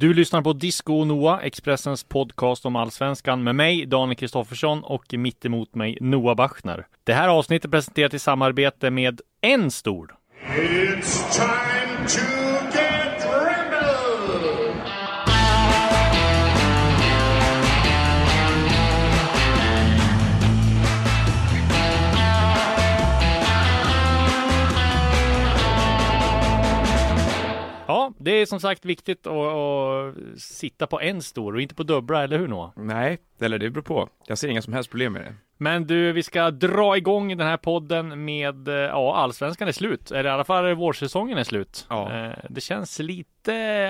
Du lyssnar på Disco och Noah, Expressens podcast om allsvenskan med mig, Daniel Kristoffersson och mitt emot mig Noah Bachner. Det här avsnittet presenteras i samarbete med En Stor. It's time to Ja, det är som sagt viktigt att, att sitta på en stor och inte på dubbla, eller hur Noah? Nej, eller det beror på. Jag ser inga som helst problem med det. Men du, vi ska dra igång den här podden med, eh, ja, allsvenskan är slut. Eller i alla fall vårsäsongen är slut. Ja. Eh, Det känns lite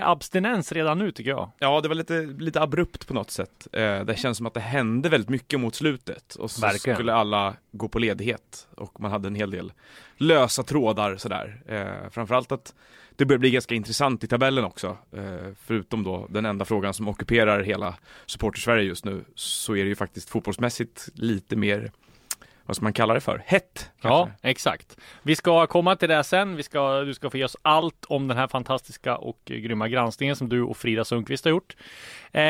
abstinens redan nu tycker jag. Ja, det var lite, lite abrupt på något sätt. Eh, det känns som att det hände väldigt mycket mot slutet. Och så Verkligen. skulle alla gå på ledighet. Och man hade en hel del lösa trådar sådär. Eh, framförallt att det börjar bli ganska intressant i tabellen också. Eh, förutom då den enda frågan som ockuperar hela supporter-Sverige just nu. Så är det ju faktiskt fotbollsmässigt lite mer, vad ska man kalla det för? Hett! Ja, kanske. exakt. Vi ska komma till det sen. Vi ska, du ska få ge oss allt om den här fantastiska och grymma granskningen som du och Frida Sundqvist har gjort. Eh,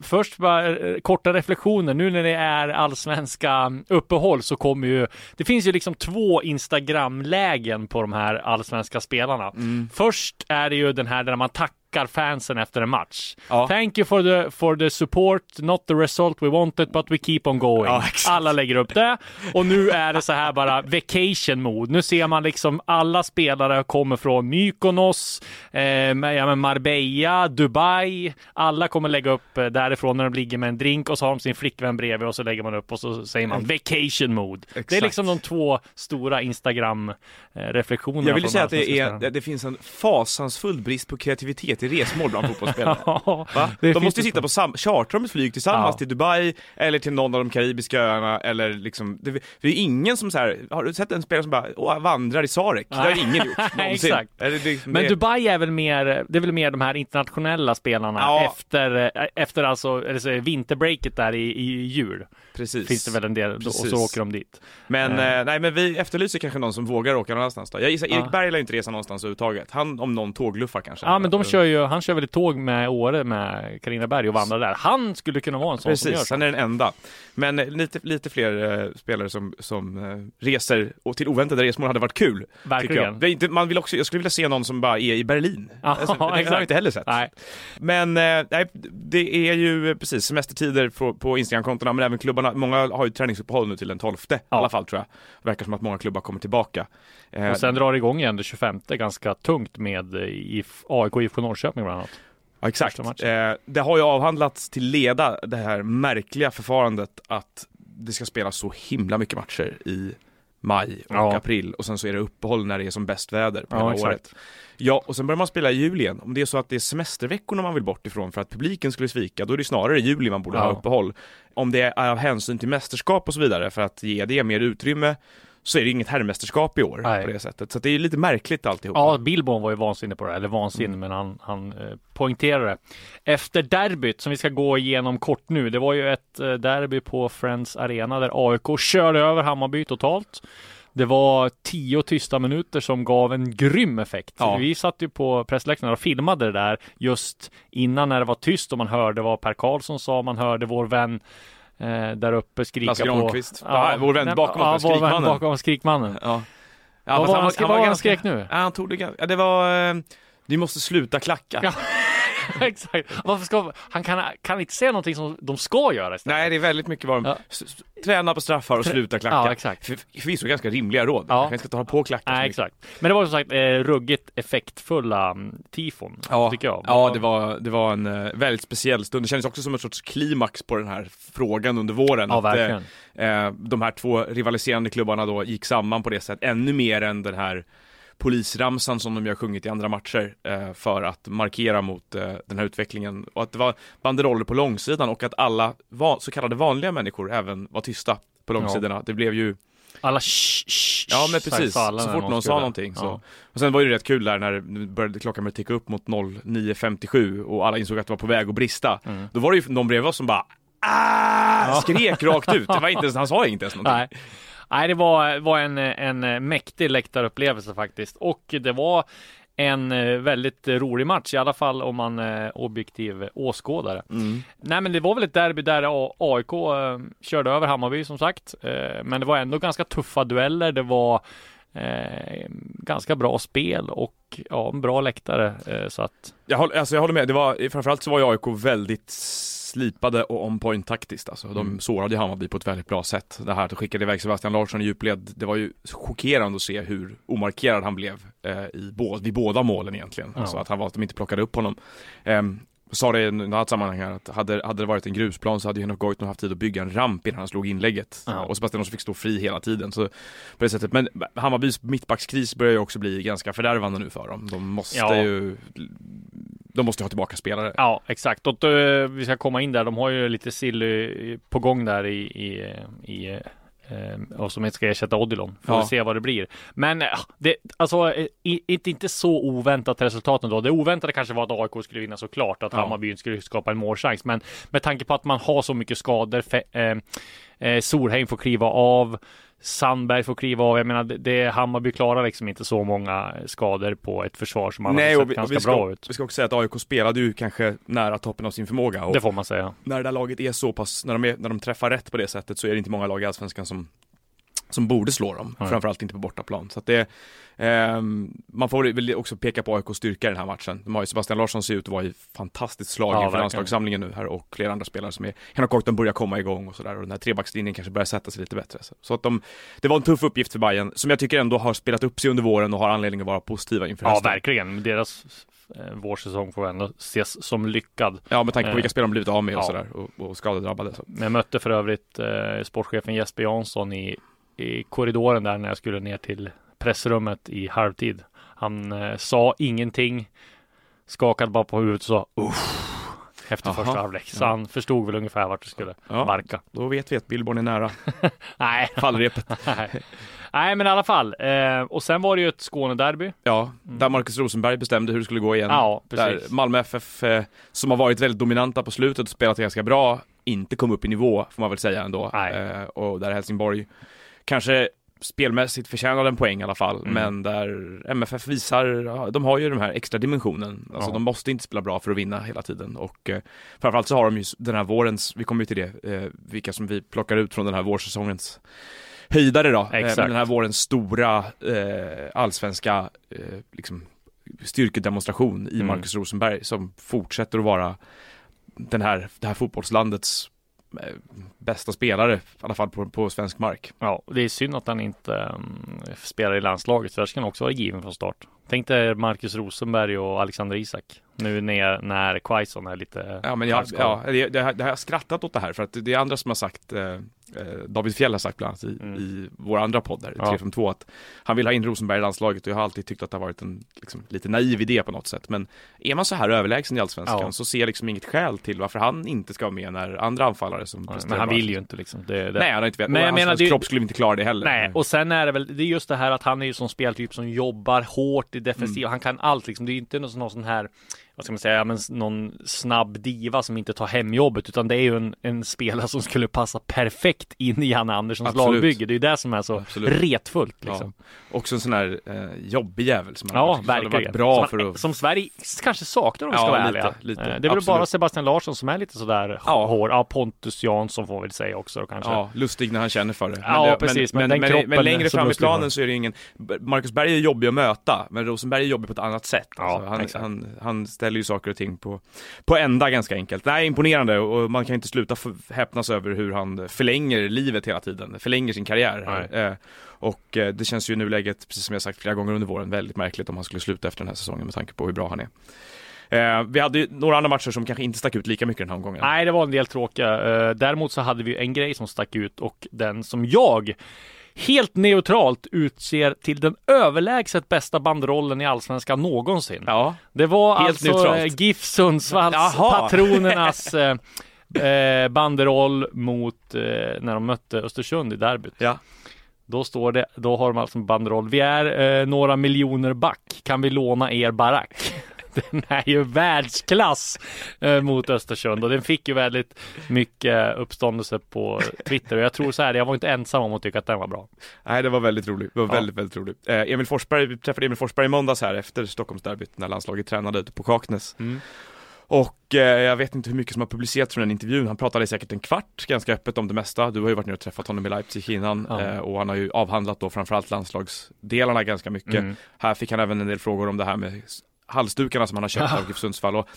först bara eh, korta reflektioner. Nu när det är allsvenska uppehåll så kommer ju, det finns ju liksom två Instagram-lägen på de här allsvenska spelarna. Mm. Först är det ju den här där man tackar fansen efter en match. Ja. Thank you for the, for the support, not the result we wanted, but we keep on going. Ja, exakt. Alla lägger upp det. Och nu är det så här bara vacation mode. Nu ser man liksom alla spelare kommer från Mykonos, eh, med- ja, Marbella, Dubai. Alla kommer lägga upp eh, därifrån när de ligger med en drink och så har de sin flickvän bredvid och så lägger man upp och så säger man vacation mode. Det är Exakt. liksom de två stora Instagram-reflektionerna. Jag vill säga att det, är, det finns en fasansfull brist på kreativitet i resmål bland fotbollsspelare. Va? De måste det sitta på sam- chartra med flyg tillsammans Ja. till Dubai eller till någon av de karibiska öarna eller liksom, det, det är ingen som så här, har du sett en spelare som bara vandrar i Sarek? Det har ingen gjort någonsin. Exakt. Det liksom Men det? Dubai är väl mer, det är väl mer de här internationella spelarna Ja. efter, eh, efter alltså, eller så är det vinterbreaket där i, i jul. Precis. Finns det väl en del, och Precis. så åker de dit. Men, Eh. eh, nej men vi efterlyser kanske någon som vågar åka någon annanstans då. Jag gissar Erik. Berg lär inte resa någonstans överhuvudtaget. Han om någon tågluffar kanske. Ja men de kör ju, han kör väl ett tåg med Åre med Carina Berg och vandrar där. Han skulle kunna vara en sån som gör Precis, han är den enda. Men eh, lite, lite fler eh, spelare som, som eh, reser och till oväntade resmål hade varit kul. Jag. Verkligen. Inte, man vill också, jag skulle vilja se någon som bara är i Berlin. Ja, Alltså, det har jag inte heller sett. Nej. Men nej, det är ju precis semestertider på, på Instagram-kontona, men även klubbarna. Många har ju träningsuppehåll nu till den 12 i alla fall tror jag. Det verkar som att många klubbar kommer tillbaka. Och sen drar det igång igen det 25 ganska tungt med IF, AIK IFK Norrköping bland annat. ja, exakt. Eh, det har ju avhandlats till leda det här märkliga förfarandet att det ska spelas så himla mycket matcher i maj och Ja. april och sen så är det uppehåll när det är som bäst väder på Ja, hela exakt. året. Ja, och sen börjar man spela i juli igen. Om det är så att det är semesterveckorna man vill bort ifrån för att publiken skulle svika, då är det snarare juli man borde Ja. ha uppehåll. Om det är av hänsyn till mästerskap och så vidare för att ge det mer utrymme så är det inget herrmästerskap i år Nej. på det sättet. Så det är lite märkligt alltihop. Ja, Billborn var ju vansinnig på det, här, eller vansinnig, Mm. men han, han eh, poängterade det. Efter derbyt, som vi ska gå igenom kort nu, det var ju ett eh, derby på Friends Arena där AIK körde över Hammarby totalt. Det var tio tysta minuter som gav en grym effekt. Ja. Vi satt ju på pressläktaren och filmade det där just innan när det var tyst och man hörde vad Per Karlsson sa, man hörde vår vän eh, där uppe skrika Lasse på... Granqvist. Ja, vår vän bakom ja, oss, vår vän Skrikmannen. bakom skrikmannen. Ja. Vad fast var han- vad var han skrek nu? Ja, han tog det ganska, ja, det var, eh, ni måste sluta klacka. Ja. Exakt. Varför ska, han kan, kan inte säga någonting som de ska göra istället. Nej, det är väldigt mycket vad de, Ja. träna på straffar och sluta klacka. Ja, exakt. För- Förvisso ganska rimliga råd. Ja. Man kanske ska ta på klacka. så Nej, exakt. Men det var som sagt eh, ruggigt effektfulla mm, tifon, Ja, tycker jag. ja det, var, det var en eh, väldigt speciell stund. Det kändes också som en sorts klimax på den här frågan under våren. Ja, att, eh, verkligen. eh, de här två rivaliserande klubbarna då gick samman på det sättet, ännu mer än den här polisramsan som de ju har sjungit i andra matcher eh, för att markera mot eh, den här utvecklingen och att det var banderoller på långsidan och att alla va- så kallade vanliga människor även var tysta på långsidorna. Det blev ju Alla sh, sh, Ja men sa- precis, sa så fort någon sa skulle- någonting så. Ja. Och sen var det ju rätt kul där när det började klockan började ticka upp mot 09.57 och alla insåg att det var på väg att brista. Mm. Då var det ju någon bredvid oss som bara ah! skrek rakt ut. Det var inte ens, han sa inte ens någonting. Nej. Nej, det var, var en, en mäktig läktarupplevelse faktiskt. Och det var en eh, väldigt rolig match, i alla fall om man är objektiv åskådare. Mm. Nej, men det var väl ett derby där AIK eh, körde över Hammarby som sagt. Eh, men det var ändå ganska tuffa dueller. Det var eh, ganska bra spel och ja, en bra läktare. Eh, så att Jag håller, alltså jag håller med, det var, framförallt så var ju AIK väldigt slipade och on point taktiskt alltså. De Mm. sårade ju Hammarby på ett väldigt bra sätt. Det här att skicka iväg Sebastian Larsson i djupled, det var ju chockerande att se hur omarkerad han blev eh, i bå, vid båda målen egentligen. Ja. Alltså att han var att de inte plockade upp honom. Ehm, sa det i något sammanhang här att hade, hade det varit en grusplan så hade Henok Goitom haft tid att bygga en ramp innan han slog inlägget. Ja. Och Sebastian Larsson fick stå fri hela tiden. Så på det sättet. Men Hammarbys mittbackskris börjar ju också bli ganska fördärvande nu för dem. De måste Ja. ju de måste ha tillbaka spelare. Ja, exakt. Och eh, vi ska komma in där. De har ju lite sill eh, på gång där i, i, i eh, och som ska ersätta Odilon. Får Ja. vi se vad det blir. Men det, alltså, inte, inte så oväntat resultat ändå. Det oväntade kanske var att AIK skulle vinna såklart, att Ja. Hammarby skulle skapa en målchans. Men med tanke på att man har så mycket skador, eh, eh, Solheim får kliva av, Sandberg får kliva av. Jag menar, det, Hammarby klarar liksom inte så många skador på ett försvar som har Nej, sett vi, ganska vi, ska, bra ut. vi ska också säga att AIK spelade ju kanske nära toppen av sin förmåga. Det får man säga. när det där laget är så pass, när de, är, när de träffar rätt på det sättet så är det inte många lag i Allsvenskan som som borde slå dem, Nej. framförallt inte på bortaplan. Så det, ehm, man får väl också peka på AIKs styrka i den här matchen. De har ju Sebastian Larsson ser ut att vara i fantastiskt slag Ja, inför landslagssamlingen nu här och flera andra spelare som är, Henok Goitom börjar komma igång och sådär och den här trebackslinjen kanske börjar sätta sig lite bättre. Så, att de, det var en tuff uppgift för Bayern som jag tycker ändå har spelat upp sig under våren och har anledning att vara positiva inför Ja, hösten. verkligen. Deras eh, vårsäsong får ändå ses som lyckad. Ja, med tanke på Eh, vilka spelare de blivit av med och ja. sådär och, och skadedrabbade. Så. Jag mötte för övrigt eh, sportchefen Jesper Jansson i, i korridoren där när jag skulle ner till pressrummet i halvtid. Han eh, sa ingenting, skakade bara på huvudet och sa uff efter Aha. första halvlek. Så Ja. han förstod väl ungefär vart det skulle Ja. barka. Då vet vi att Billborn är nära Nej, fallrepet. nej. nej, men i alla fall. Eh, och sen var det ju ett Skånederby. Ja, där Marcus Rosenberg bestämde hur det skulle gå igen. Mm. Ja, där precis. Malmö FF, eh, som har varit väldigt dominanta på slutet och spelat ganska bra, inte kom upp i nivå, får man väl säga ändå. Nej. Eh, och där Helsingborg kanske spelmässigt förtjänade en poäng i alla fall, Mm. men där MFF visar, de har ju den här extra dimensionen. Alltså Ja. de måste inte spela bra för att vinna hela tiden och eh, framförallt så har de ju den här vårens, vi kommer ju till det, eh, vilka som vi plockar ut från den här vårsäsongens höjdare då. Eh, Exakt. den här vårens stora eh, allsvenska eh, liksom, styrkedemonstration i Mm. Marcus Rosenberg som fortsätter att vara den här, det här fotbollslandets Eh, bästa spelare, i alla fall på, på svensk mark. Ja, det är synd att han inte um, spelar i landslaget, för det ska han också vara given från start. Tänk dig Marcus Rosenberg och Alexander Isak nu när, när Quaison är lite Ja, men jag, ja, det, det, har- jag skrattat åt det här för att det är andra som har sagt eh, eh, David Fjell har sagt bland annat i, Mm. i vår andra podd där, Ja. 352 att han vill ha in Rosenberg i landslaget och jag har alltid tyckt att det har varit en liksom, lite naiv idé på något sätt. Men är man så här överlägsen i Allsvenskan Ja. så ser jag liksom inget skäl till varför han inte ska vara med när andra anfallare som Ja, Men han vill ju inte liksom. Det, det. Nej, han har inte vet. Men jag hans, menar, kropp skulle inte klara det heller. Nej, och sen är det väl, det är just det här att han är ju som speltyp som jobbar hårt i defensiv. Mm. Han kan allt liksom. Det är inte någon, någon sån här, vad ska man säga, ja, men någon snabb diva som inte tar hem jobbet, utan det är ju en, en spelare som skulle passa perfekt in i Janne Anderssons Absolut. lagbygge. Det är ju det som är så Absolut. retfullt liksom. Också en sån här eh, jobbig jävel som Ja, hade varit verkligen. bra som, för att... som Sverige kanske saknar om vi Ja, ska vara lite, ärliga. lite. Eh, Det är väl Absolut. bara Sebastian Larsson som är lite sådär Ja. hård. Ja, Pontus Jansson får vi väl säga också då, kanske. Ja, lustig när han känner för det. Ja, det, precis, men Men, den men, men längre fram i planen så är det ingen... Marcus Berg är jobbig att möta, men Rosenberg är jobbig på ett annat sätt. Ja, Alltså, han, exakt. han, han ställer ju saker och ting på, på ända ganska enkelt. Nej, imponerande och man kan inte sluta häpnas över hur han förlänger livet hela tiden, förlänger sin karriär. här. Eh, och eh, det känns ju i nuläget, precis som jag sagt flera gånger under våren, väldigt märkligt om han skulle sluta efter den här säsongen med tanke på hur bra han är. Eh, vi hade ju några andra matcher som kanske inte stack ut lika mycket den här omgången. Nej, det var en del tråkiga. Eh, Däremot så hade vi en grej som stack ut och den som jag helt neutralt utser till den överlägset bästa banderollen i Allsvenskan någonsin. Ja, Det var Helt alltså neutralt. eh, GIF Sundsvalls Jaha. patronernas eh, eh, banderoll mot eh, när de mötte Östersund i derbyt. ja. Då står det, då har de alltså en banderoll. Vi är eh, några miljoner back. Kan vi låna er barack? Den är ju världsklass eh, mot Östersund och den fick ju väldigt mycket uppståndelse på Twitter och jag tror så här, jag var inte ensam om att tycka att den var bra. Nej, det var väldigt roligt. Det var Ja. väldigt, väldigt roligt. Eh, Emil Forsberg, vi träffade Emil Forsberg i måndags här efter Stockholmsderbyt när landslaget tränade ute på Kaknäs. Mm. Och eh, jag vet inte hur mycket som har publicerats från den intervjun. Han pratade säkert en kvart ganska öppet om det mesta. Du har ju varit nere och träffat honom i Leipzig innan Ja. eh, och han har ju avhandlat då framförallt landslagsdelarna ganska mycket. Mm. Här fick han även en del frågor om det här med halsdukarna som han har köpt av GIF Sundsvall. Och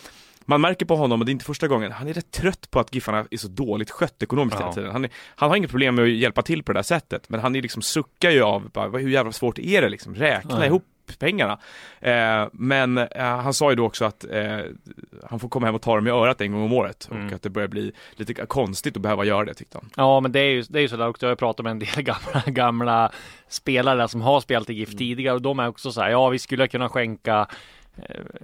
man märker på honom, och det är inte första gången, han är rätt trött på att Giffarna är så dåligt skött ekonomiskt Ja. hela tiden. Han, är, han har inget problem med att hjälpa till på det där sättet, men han är liksom suckar ju av, bara, hur jävla svårt är det liksom, räkna Nej. ihop pengarna. Eh, men eh, han sa ju då också att eh, han får komma hem och ta dem i örat en gång om året Mm. och att det börjar bli lite konstigt att behöva göra det tyckte han. Ja, men det är ju, det är ju sådär också. Jag har pratat med en del gamla, gamla spelare som har spelat i GIF Mm. tidigare och de är också så här. Ja, vi skulle kunna skänka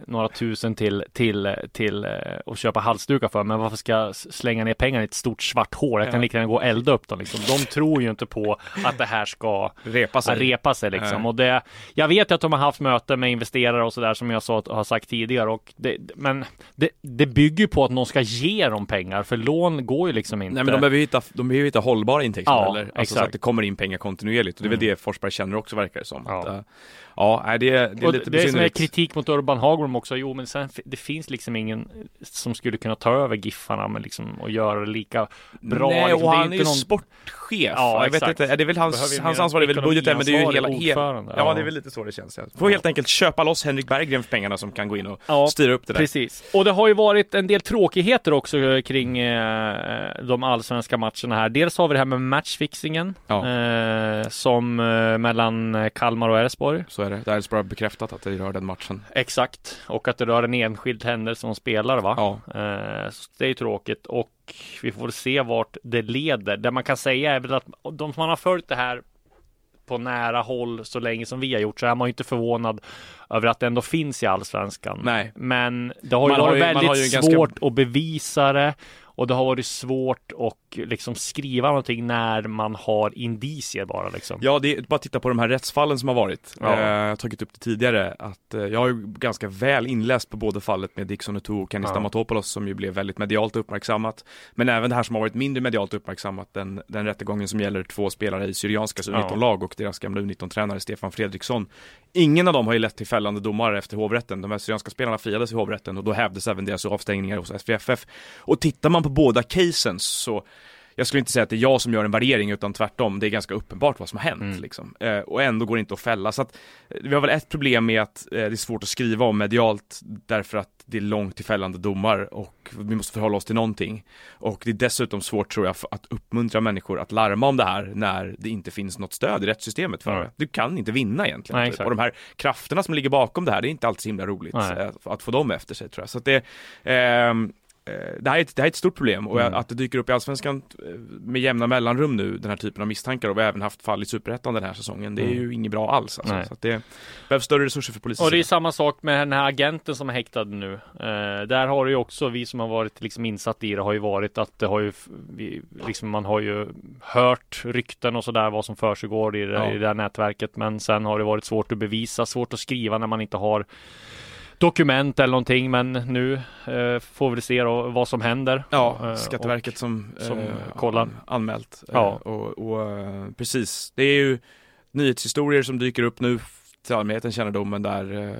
några tusen till, till, till eh, och köpa halsdukar för, men varför ska jag slänga ner pengar i ett stort svart hål? Jag kan Ja. lika gärna gå och elda upp dem liksom. De tror ju inte på att det här ska Repa sig. repa sig liksom. Nej. Och det, jag vet att de har haft möten med investerare och sådär som jag sa, har sagt tidigare. Och det, men det, det bygger på att någon ska ge dem pengar, för lån går ju liksom inte. Nej men de behöver hitta, de behöver hitta hållbara intäktskällor, Ja, alltså så att det kommer in pengar kontinuerligt och det är väl Mm. det Forsberg känner också verkar det som. Ja. Att, eh, ja, det, det är och lite det är som är kritik mot Urban Hagblom också. Jo, men sen det finns liksom ingen som skulle kunna ta över Giffarna men liksom och göra det lika bra. Nej, liksom. och är han är ju någon- sportchef. Ja, jag vet inte, det är väl hans, hans ansvar är väl budgeten, men det är ju hela, hela ja. Ja. det är väl lite så det känns. Ja. Får helt enkelt köpa loss Henrik Berggren för pengarna som kan gå in och Ja, styra upp det där. Precis. Och det har ju varit en del tråkigheter också eh, kring eh, de allsvenska matcherna här. Dels har vi det här med matchfixingen Ja. eh, som eh, mellan eh, Kalmar och Elfsborg. Så är det. Där är det bara bekräftat att det rör den matchen. Exakt. Och att det rör en enskild händelse som spelare va? Ja. Eh, så det är ju tråkigt och vi får se vart det leder. Det man kan säga är väl att de som har följt det här på nära håll så länge som vi har gjort så är man ju inte förvånad över att det ändå finns i allsvenskan. Nej. Men det har ju Man har varit ju- man väldigt har ju en ganska- svårt att bevisa det och det har varit svårt att liksom skriva någonting när man har indicier bara liksom. Ja, det är bara att titta på de här rättsfallen som har varit. Ja. Eh, jag har tagit upp det tidigare, att eh, jag har ju ganska väl inläst på både fallet med Dixon och och Kenny Ja. Stamatopoulos som ju blev väldigt medialt uppmärksammat. Men även det här som har varit mindre medialt uppmärksammat, den, den rättegången som gäller två spelare i Syrianska Ja. U19-lag och deras gamla U19-tränare Stefan Fredriksson. Ingen av dem har ju lett till fällande domar efter hovrätten. De här Syrianska spelarna friades i hovrätten och då hävdes även deras avstängningar hos SVFF. Och tittar man på båda casen så jag skulle inte säga att det är jag som gör en värdering utan tvärtom, det är ganska uppenbart vad som har hänt Mm. liksom. eh, och ändå går det inte att fälla. Så att, eh, vi har väl ett problem med att eh, det är svårt att skriva om medialt därför att det är långt till fällande domar och vi måste förhålla oss till någonting. Och det är dessutom svårt tror jag att uppmuntra människor att larma om det här när det inte finns något stöd i rättssystemet för det. Du kan inte vinna egentligen. Nej, och de här krafterna som ligger bakom det här, det är inte alltid så himla roligt eh, att få dem efter sig tror jag. Så att det, ehm, eh, det här, är ett, det här är ett stort problem och Mm. att det dyker upp i Allsvenskan eh, med jämna mellanrum nu, den här typen av misstankar och vi har även haft fall i Superettan den här säsongen. Det är Mm. ju inget bra alls alltså. Nej. Så det behövs större resurser för polisen. Och det är samma sak med den här agenten som är häktad nu. Eh, där har det ju också, vi som har varit liksom insatt i det har ju varit att det har ju, vi, liksom man har ju hört rykten och sådär vad som försiggår i, det- Ja. i det här nätverket. Men sen har det varit svårt att bevisa, svårt att skriva när man inte har dokument eller någonting. Men nu eh, får vi se då vad som händer. Ja, Eh, Skatteverket som, som eh, kollar. anmält. Eh, Ja. Och, och eh, precis, det är ju nyhetshistorier som dyker upp nu till allmänhetens kännedom men där eh,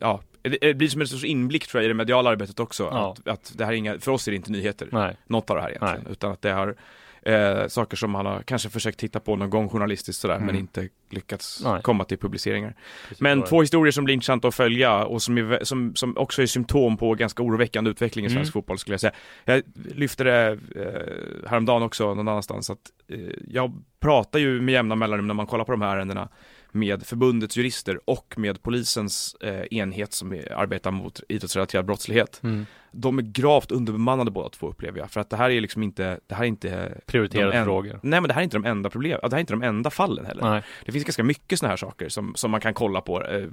Ja, det blir som en sorts inblick tror jag i det mediala arbetet också. Ja. Att, att det här är inga, för oss är det inte nyheter, Nej, något av det här egentligen. Utan att det har eh, saker som man har kanske försökt titta på någon gång journalistiskt sådär Mm. men inte lyckats Nej. komma till publiceringar. precis Men två historier som blir intressanta att följa och som, är, som, som också är symptom på ganska oroväckande utveckling i Mm. svensk fotboll skulle jag säga. Jag lyfte det eh, häromdagen också någon annanstans att eh, jag pratar ju med jämna mellanrum när man kollar på de här ärendena med förbundets jurister och med polisens eh, enhet som arbetar mot idrottsrelaterad brottslighet. Mm. De är gravt underbemannade båda två upplever jag, för att det här är liksom inte, det här är inte Prioriterade de en- frågor. Nej men det här är inte de enda problem, det här är inte de enda fallen heller. Nej. Det finns ganska mycket sådana här saker som, som man kan kolla på, eh,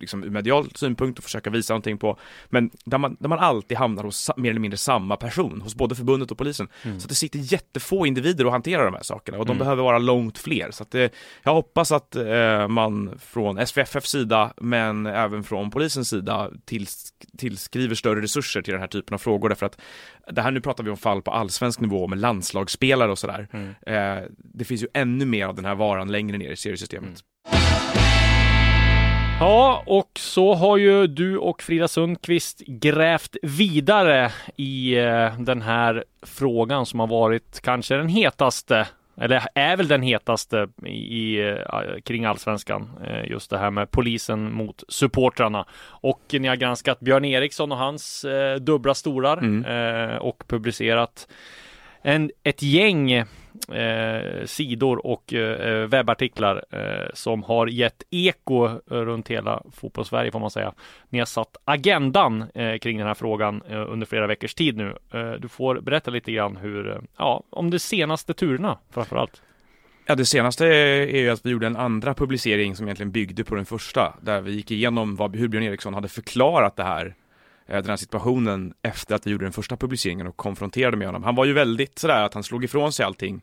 liksom ur medial synpunkt och försöka visa någonting på. Men där man, där man alltid hamnar hos mer eller mindre samma person, hos både förbundet och polisen. Mm. Så det sitter jättefå individer och hanterar de här sakerna och de Mm. behöver vara långt fler. Så att det, jag hoppas att eh, man från SVFFs sida, men även från polisens sida tills, tillskriver större resurser till den här typen av frågor. Därför att det här nu pratar vi om fall på allsvensk nivå med landslagsspelare och sådär. Mm. Eh, det finns ju ännu mer av den här varan längre ner i seriesystemet. Mm. Ja, och så har ju du och Frida Sundqvist grävt vidare i eh, den här frågan som har varit kanske den hetaste eller är väl den hetaste i, eh, kring allsvenskan. Eh, Just det här med polisen mot supportrarna. Och ni har granskat Björn Eriksson och hans eh, dubbla stolar Mm. och publicerat en, ett gäng eh, sidor och eh, webbartiklar eh, som har gett eko runt hela fotbollssverige får man säga. Ni har satt agendan eh, kring den här frågan eh, under flera veckors tid nu. Eh, du får berätta lite grann hur, eh, ja, om de senaste turerna framför allt. Ja, det senaste är ju att vi gjorde en andra publicering som egentligen byggde på den första, där vi gick igenom vad, hur Björn Eriksson hade förklarat det här, den här situationen efter att vi gjorde den första publiceringen och konfronterade med honom. Han var ju väldigt sådär att han slog ifrån sig allting.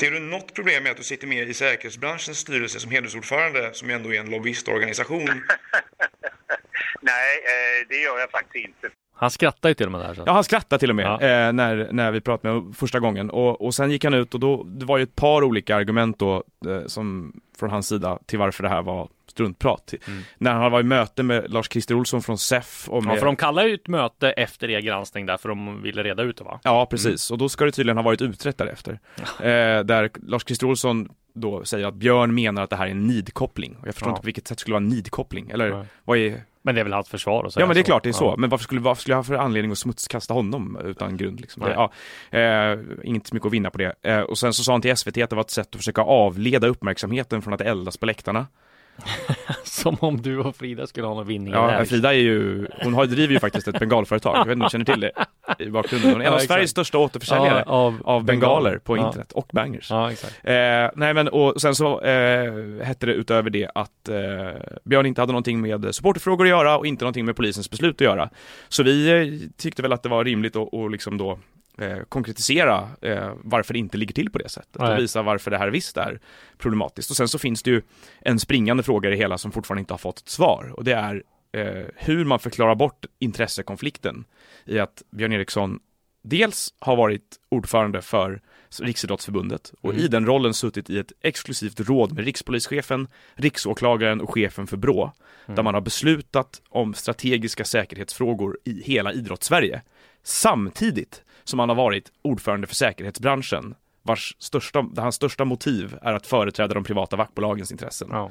Ser du något problem med att du sitter med i säkerhetsbranschens styrelse som hedersordförande, som ju ändå är en lobbyistorganisation? Nej, eh, det gör jag faktiskt inte. Han skrattar ju till och med där. Så. Ja, han skrattade till och med Ja. eh, när, när vi pratade med honom första gången och, och sen gick han ut och då, det var ju ett par olika argument då eh, som från hans sida till varför det här var struntprat. Mm. När han var i möte med Lars-Christer Olsson från SEF och med, Ja, för de kallar ju ett möte efter er granskning där för de ville reda ut det va? Ja, precis. Och då ska det tydligen ha varit utrett därefter. Eh, där Lars-Christer Olsson då säger att Björn menar att det här är en nidkoppling. Och jag förstår Ja. inte på vilket sätt det skulle vara en nidkoppling. Eller Nej. vad är... Men det är väl hans försvar att säga Ja men det är så. klart det är så. Ja. Men varför skulle, varför skulle jag ha för anledning att smutskasta honom utan grund? Liksom? Det, ja, eh, inget så mycket att vinna på det. Eh, och sen så sa han till SVT att det var ett sätt att försöka avleda uppmärksamheten från att eldas på läktarna. Som om du och Frida skulle ha någon vinning Ja, här. Frida är ju, hon har, driver ju faktiskt ett bengalföretag. Jag vet inte om du känner till det i bakgrunden. Hon är en Ja, av exakt. Sveriges största återförsäljare Ja, av, av bengaler på Ja. internet och bangers. Ja, exakt. Eh, nej men och sen så eh, hette det utöver det att eh, Björn inte hade någonting med supporterfrågor att göra och inte någonting med polisens beslut att göra. Så vi eh, tyckte väl att det var rimligt att och liksom då eh, konkretisera eh, varför det inte ligger till på det sättet Nej. och visa varför det här visst är problematiskt. Och sen så finns det ju en springande fråga i det hela som fortfarande inte har fått ett svar och det är eh, hur man förklarar bort intressekonflikten i att Björn Eriksson dels har varit ordförande för Riksidrottsförbundet och Mm. i den rollen suttit i ett exklusivt råd med rikspolischefen, riksåklagaren och chefen för BRÅ där Mm. man har beslutat om strategiska säkerhetsfrågor i hela idrottssverige samtidigt som han har varit ordförande för säkerhetsbranschen vars största, hans största motiv är att företräda de privata vaktbolagens intressen. Ja.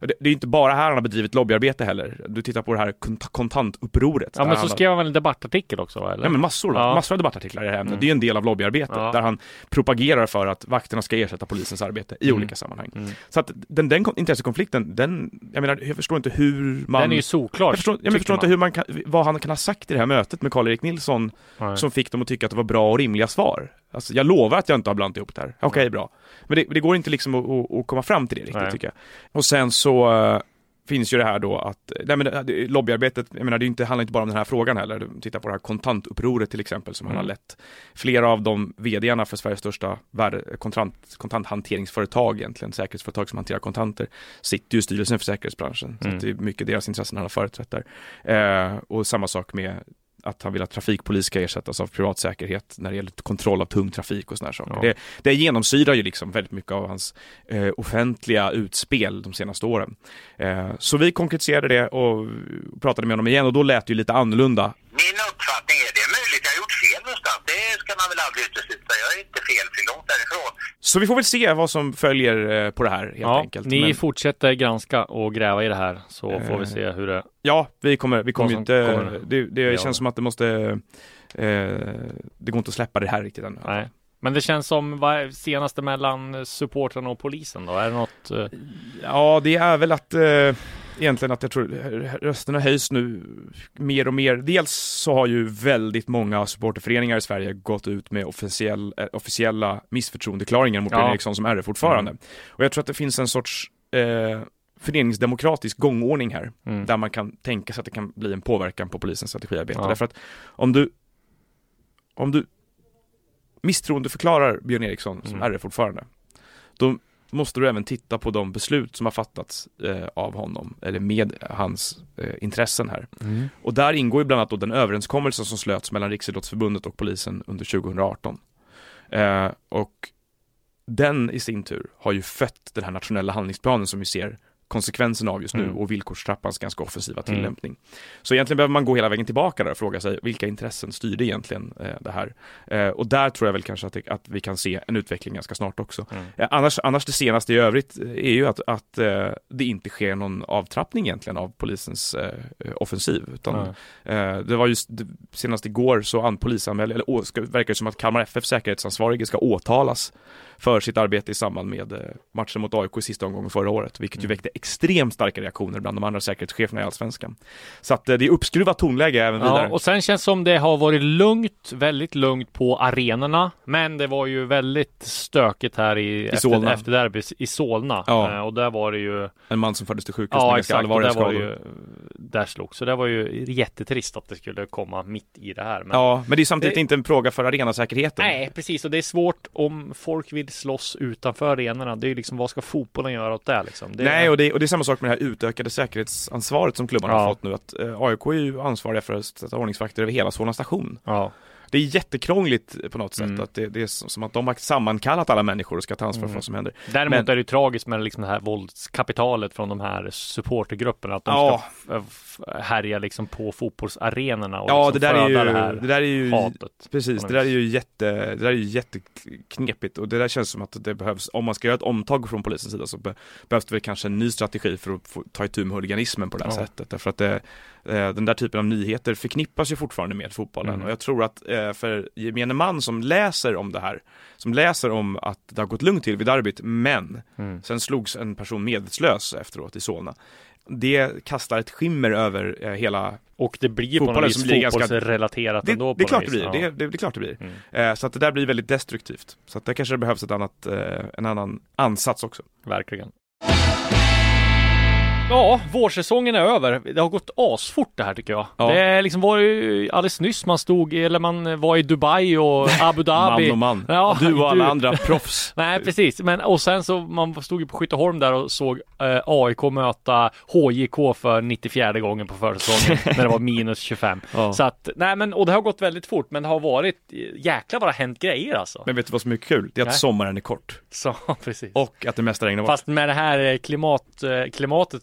Det, är inte bara här han har bedrivit lobbyarbete heller. Du tittar på det här kont- kontantupproret. ja, men så skrev han väl en debattartikel också? Eller? Ja men massor, Ja. massor av debattartiklar i det här ämnet. Mm. Det är en del av lobbyarbetet Ja. där han propagerar för att vakterna ska ersätta polisens arbete i Mm. olika sammanhang. Mm. Så att den, den kon- intressekonflikten, den, jag menar, jag förstår inte hur man... Den är ju solklar. jag förstår, jag förstår inte hur man kan, vad han kan ha sagt i det här mötet med Karl-Erik Nilsson Nej. som fick dem att tycka att det var bra och rimliga svar. Alltså, jag lovar att jag inte har blandat ihop det här. Okej, bra. Men det, det går inte liksom att, att, komma fram till det riktigt Nej. tycker jag. Och sen så eh, finns ju det här då att, nej men lobbyarbetet, jag menar det inte, handlar inte bara om den här frågan heller. Du tittar på det här kontantupproret till exempel som han Mm. har lett. Flera av de vdarna för Sveriges största värde, kontant, kontanthanteringsföretag egentligen, säkerhetsföretag som hanterar kontanter, sitter ju i styrelsen för säkerhetsbranschen. Så Mm. att det är mycket deras intressen han har företrätt där. Eh, och samma sak med att han vill att trafikpolis ska ersättas av privat säkerhet när det gäller kontroll av tung trafik och sådana saker. Ja. Det, det genomsyrar ju liksom väldigt mycket av hans eh, offentliga utspel de senaste åren. Eh, så vi konkretiserade det och pratade med honom igen och då lät det ju lite annorlunda. Min uppfattning är det är möjligt jag har gjort fel någonstans. Det ska man väl aldrig utesluta. Jag är inte felfri långt därifrån. Så vi får väl se vad som följer eh, på det här helt ja, enkelt. ni Men, fortsätter granska och gräva i det här så får vi Eh, se hur det ja, vi kommer, vi kommer inte, kommer det, det göra. känns som att det måste, eh, det går inte att släppa det här riktigt ännu. Nej. Men det känns som vad är senaste mellan supportrarna och polisen då? Är det något? eh, Ja, det är väl att eh, egentligen att jag tror rösterna höjs nu mer och mer. Dels så har ju väldigt många supporterföreningar i Sverige gått ut med officiell, eh, officiella missförtroendeförklaringar mot Ja. Björn Eriksson som RF-ordförande. Och jag tror att det finns en sorts eh, föreningsdemokratisk gångordning här, Mm. där man kan tänka sig att det kan bli en påverkan på polisens strategiarbete. Ja. Därför att om du, om du misstroendeförklarar Björn Eriksson som Mm. RF-ordförande, då måste du även titta på de beslut som har fattats eh, av honom, eller med hans eh, intressen här. Mm. Och där ingår ju bland annat då den överenskommelse som slöts mellan Riksidrottsförbundet och polisen under 2018. Eh, och den i sin tur har ju fött den här nationella handlingsplanen som vi ser konsekvenserna av just nu Mm. och villkorstrappans ganska offensiva Mm. tillämpning. Så egentligen behöver man gå hela vägen tillbaka där och fråga sig vilka intressen styrde egentligen eh, det här? Eh, och där tror jag väl kanske att, det, att vi kan se en utveckling ganska snart också. Mm. Eh, annars, annars det senaste i övrigt eh, är ju att, att eh, det inte sker någon avtrappning egentligen av polisens eh, offensiv. Utan, det var just senast igår så an eller å, ska, verkar det som att Kalmar FF säkerhetsansvarige ska åtalas för sitt arbete i samband med matchen mot AIK i sista omgången förra året, vilket ju Mm. väckte extremt starka reaktioner bland de andra säkerhetscheferna i Allsvenskan. Så att eh, det är uppskruvat tonläge även vidare. Ja, och sen känns som det har varit lugnt, väldigt lugnt på arenorna. Men det var ju väldigt stökigt här i, efter, Solna. efter derbyt i Solna. Ja. Eh, och där var det ju En man som fördes till sjukhus med Ja ganska exakt, allvarliga där var skador. ju Där slog, så det var ju jättetrist att det skulle komma mitt i det här men Ja, men det är samtidigt Det- inte en fråga för arenasäkerheten. Nej precis, och det är svårt om folk vill slåss utanför arenorna Det är ju liksom, vad ska fotbollen göra åt det liksom? Det Nej, och det, och det är samma sak med det här utökade säkerhetsansvaret som klubbarna Ja. har fått nu. Att eh, AIK är ju ansvariga för att sätta ordningsvakter över hela Solna station. Ja, Det är jättekrångligt på något sätt. Mm. Att det, det är som att de har sammankallat alla människor och ska ta ansvar för Mm. vad som händer. Däremot Men- är det ju tragiskt med liksom det här våldskapitalet från de här supportergrupperna Att de Ja. ska härja liksom på fotbollsarenorna och Ja, det liksom där, är ju, föda det här det där är ju hatet Precis, det där är ju jätte, det där är ju jätteknepigt och det där känns som att det behövs, om man ska göra ett omtag från polisens sida så be, behövs det väl kanske en ny strategi för att få, ta itu med huliganismen på det här Ja. sättet. Därför att det, den där typen av nyheter förknippas ju fortfarande med fotbollen Mm. och jag tror att eh, för gemene man som läser om det här, som läser om att det har gått lugnt till vid derbyt, men mm. sen slogs en person medvetslös efteråt i Solna. Det kastar ett skimmer över eh, hela Och det blir på något vis ganska- fotbollsrelaterat det, ändå det är klart det blir, Ja. det, det, det är klart det blir. Mm. Eh, så att det där blir väldigt destruktivt. Så att det kanske behövs ett annat, eh, en annan ansats också. Verkligen. Ja, vårsäsongen är över. Det har gått asfort det här tycker jag. Ja. Det liksom var ju alldeles nyss man stod, eller man var i Dubai och Abu Dhabi. Man och man. Ja, du och alla du. andra proffs. Nej precis, men och sen så man stod ju på Skytteholm där och såg eh, AIK möta HJK för 94 gången på försäsongen när det var minus 25. Ja. Så att, nej men och det har gått väldigt fort men det har varit, jäklar vad det har hänt grejer alltså. Men vet du vad som är kul? Det är att Nej. sommaren är kort. Så precis. Och att det mesta regnar bort. Fast med det här klimat, eh, klimatet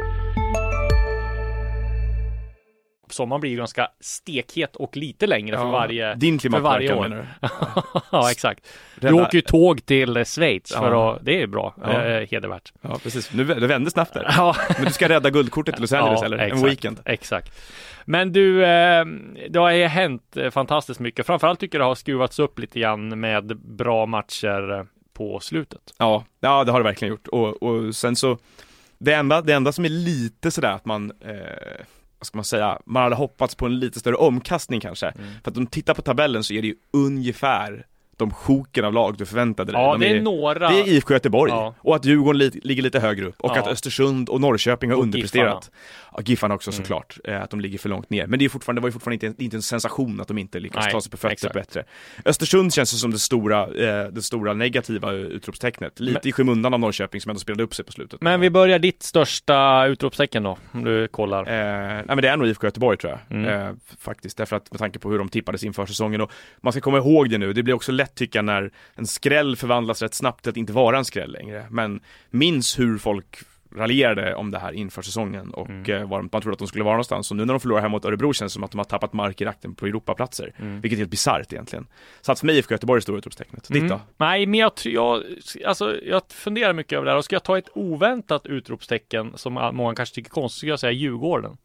sommaren blir ganska stekhet och lite längre för Ja, varje Din för varje klimatpåverkan år. du? Ja exakt. Du Rädda- åker ju tåg till Schweiz för Ja. att, det är bra, Ja. eh, hedervärt. Ja, precis. Nu, det vände snabbt där. Ja, Men du ska rädda guldkortet till Los Angeles Ja, eller? exakt. En weekend. exakt. Men du, eh, det har ju hänt eh, fantastiskt mycket. Framförallt tycker jag det har skruvats upp lite grann med bra matcher eh, på slutet. Ja, ja det har det verkligen gjort. Och, och sen så, det enda, det enda som är lite sådär att man, eh, vad ska man säga, man hade hoppats på en lite större omkastning kanske. Mm. För att om du tittar på tabellen så är det ju ungefär de sjoken av lag du förväntade dig. Ja, De det är några. Det är IFK Göteborg Ja. och att Djurgården li ligger lite högre upp och Ja. att Östersund och Norrköping har Och underpresterat. Ja, Giffarna också Mm. såklart, eh, att de ligger för långt ner. Men det, är fortfarande, det var ju fortfarande inte, inte en sensation att de inte lyckas Nej, ta sig på fötter exakt. bättre. Östersund känns som det stora, eh, det stora negativa utropstecknet. Lite Men- i skymundan av Norrköping som ändå spelade upp sig på slutet. Men vi börjar ditt största utropstecken då, om du kollar. Eh, nej men det är nog IFK Göteborg tror jag, Mm. eh, faktiskt. Därför att med tanke på hur de tippades inför säsongen och man ska komma ihåg det nu, det blir också lätt lätt tycka när en skräll förvandlas rätt snabbt till att inte vara en skräll längre. Men minns hur folk raljerade om det här inför säsongen och Mm. eh, var man trodde att de skulle vara någonstans. Och nu när de förlorar hemma mot Örebro känns det som att de har tappat mark i rakten på Europaplatser. Mm. Vilket är helt bisarrt egentligen. Så att för mig IFK Göteborg är stora utropstecknet. Ditt då? Mm. Nej, men jag, jag, alltså, jag funderar mycket över det här och ska jag ta ett oväntat utropstecken som många kanske tycker är konstigt, så ska jag säga Djurgården.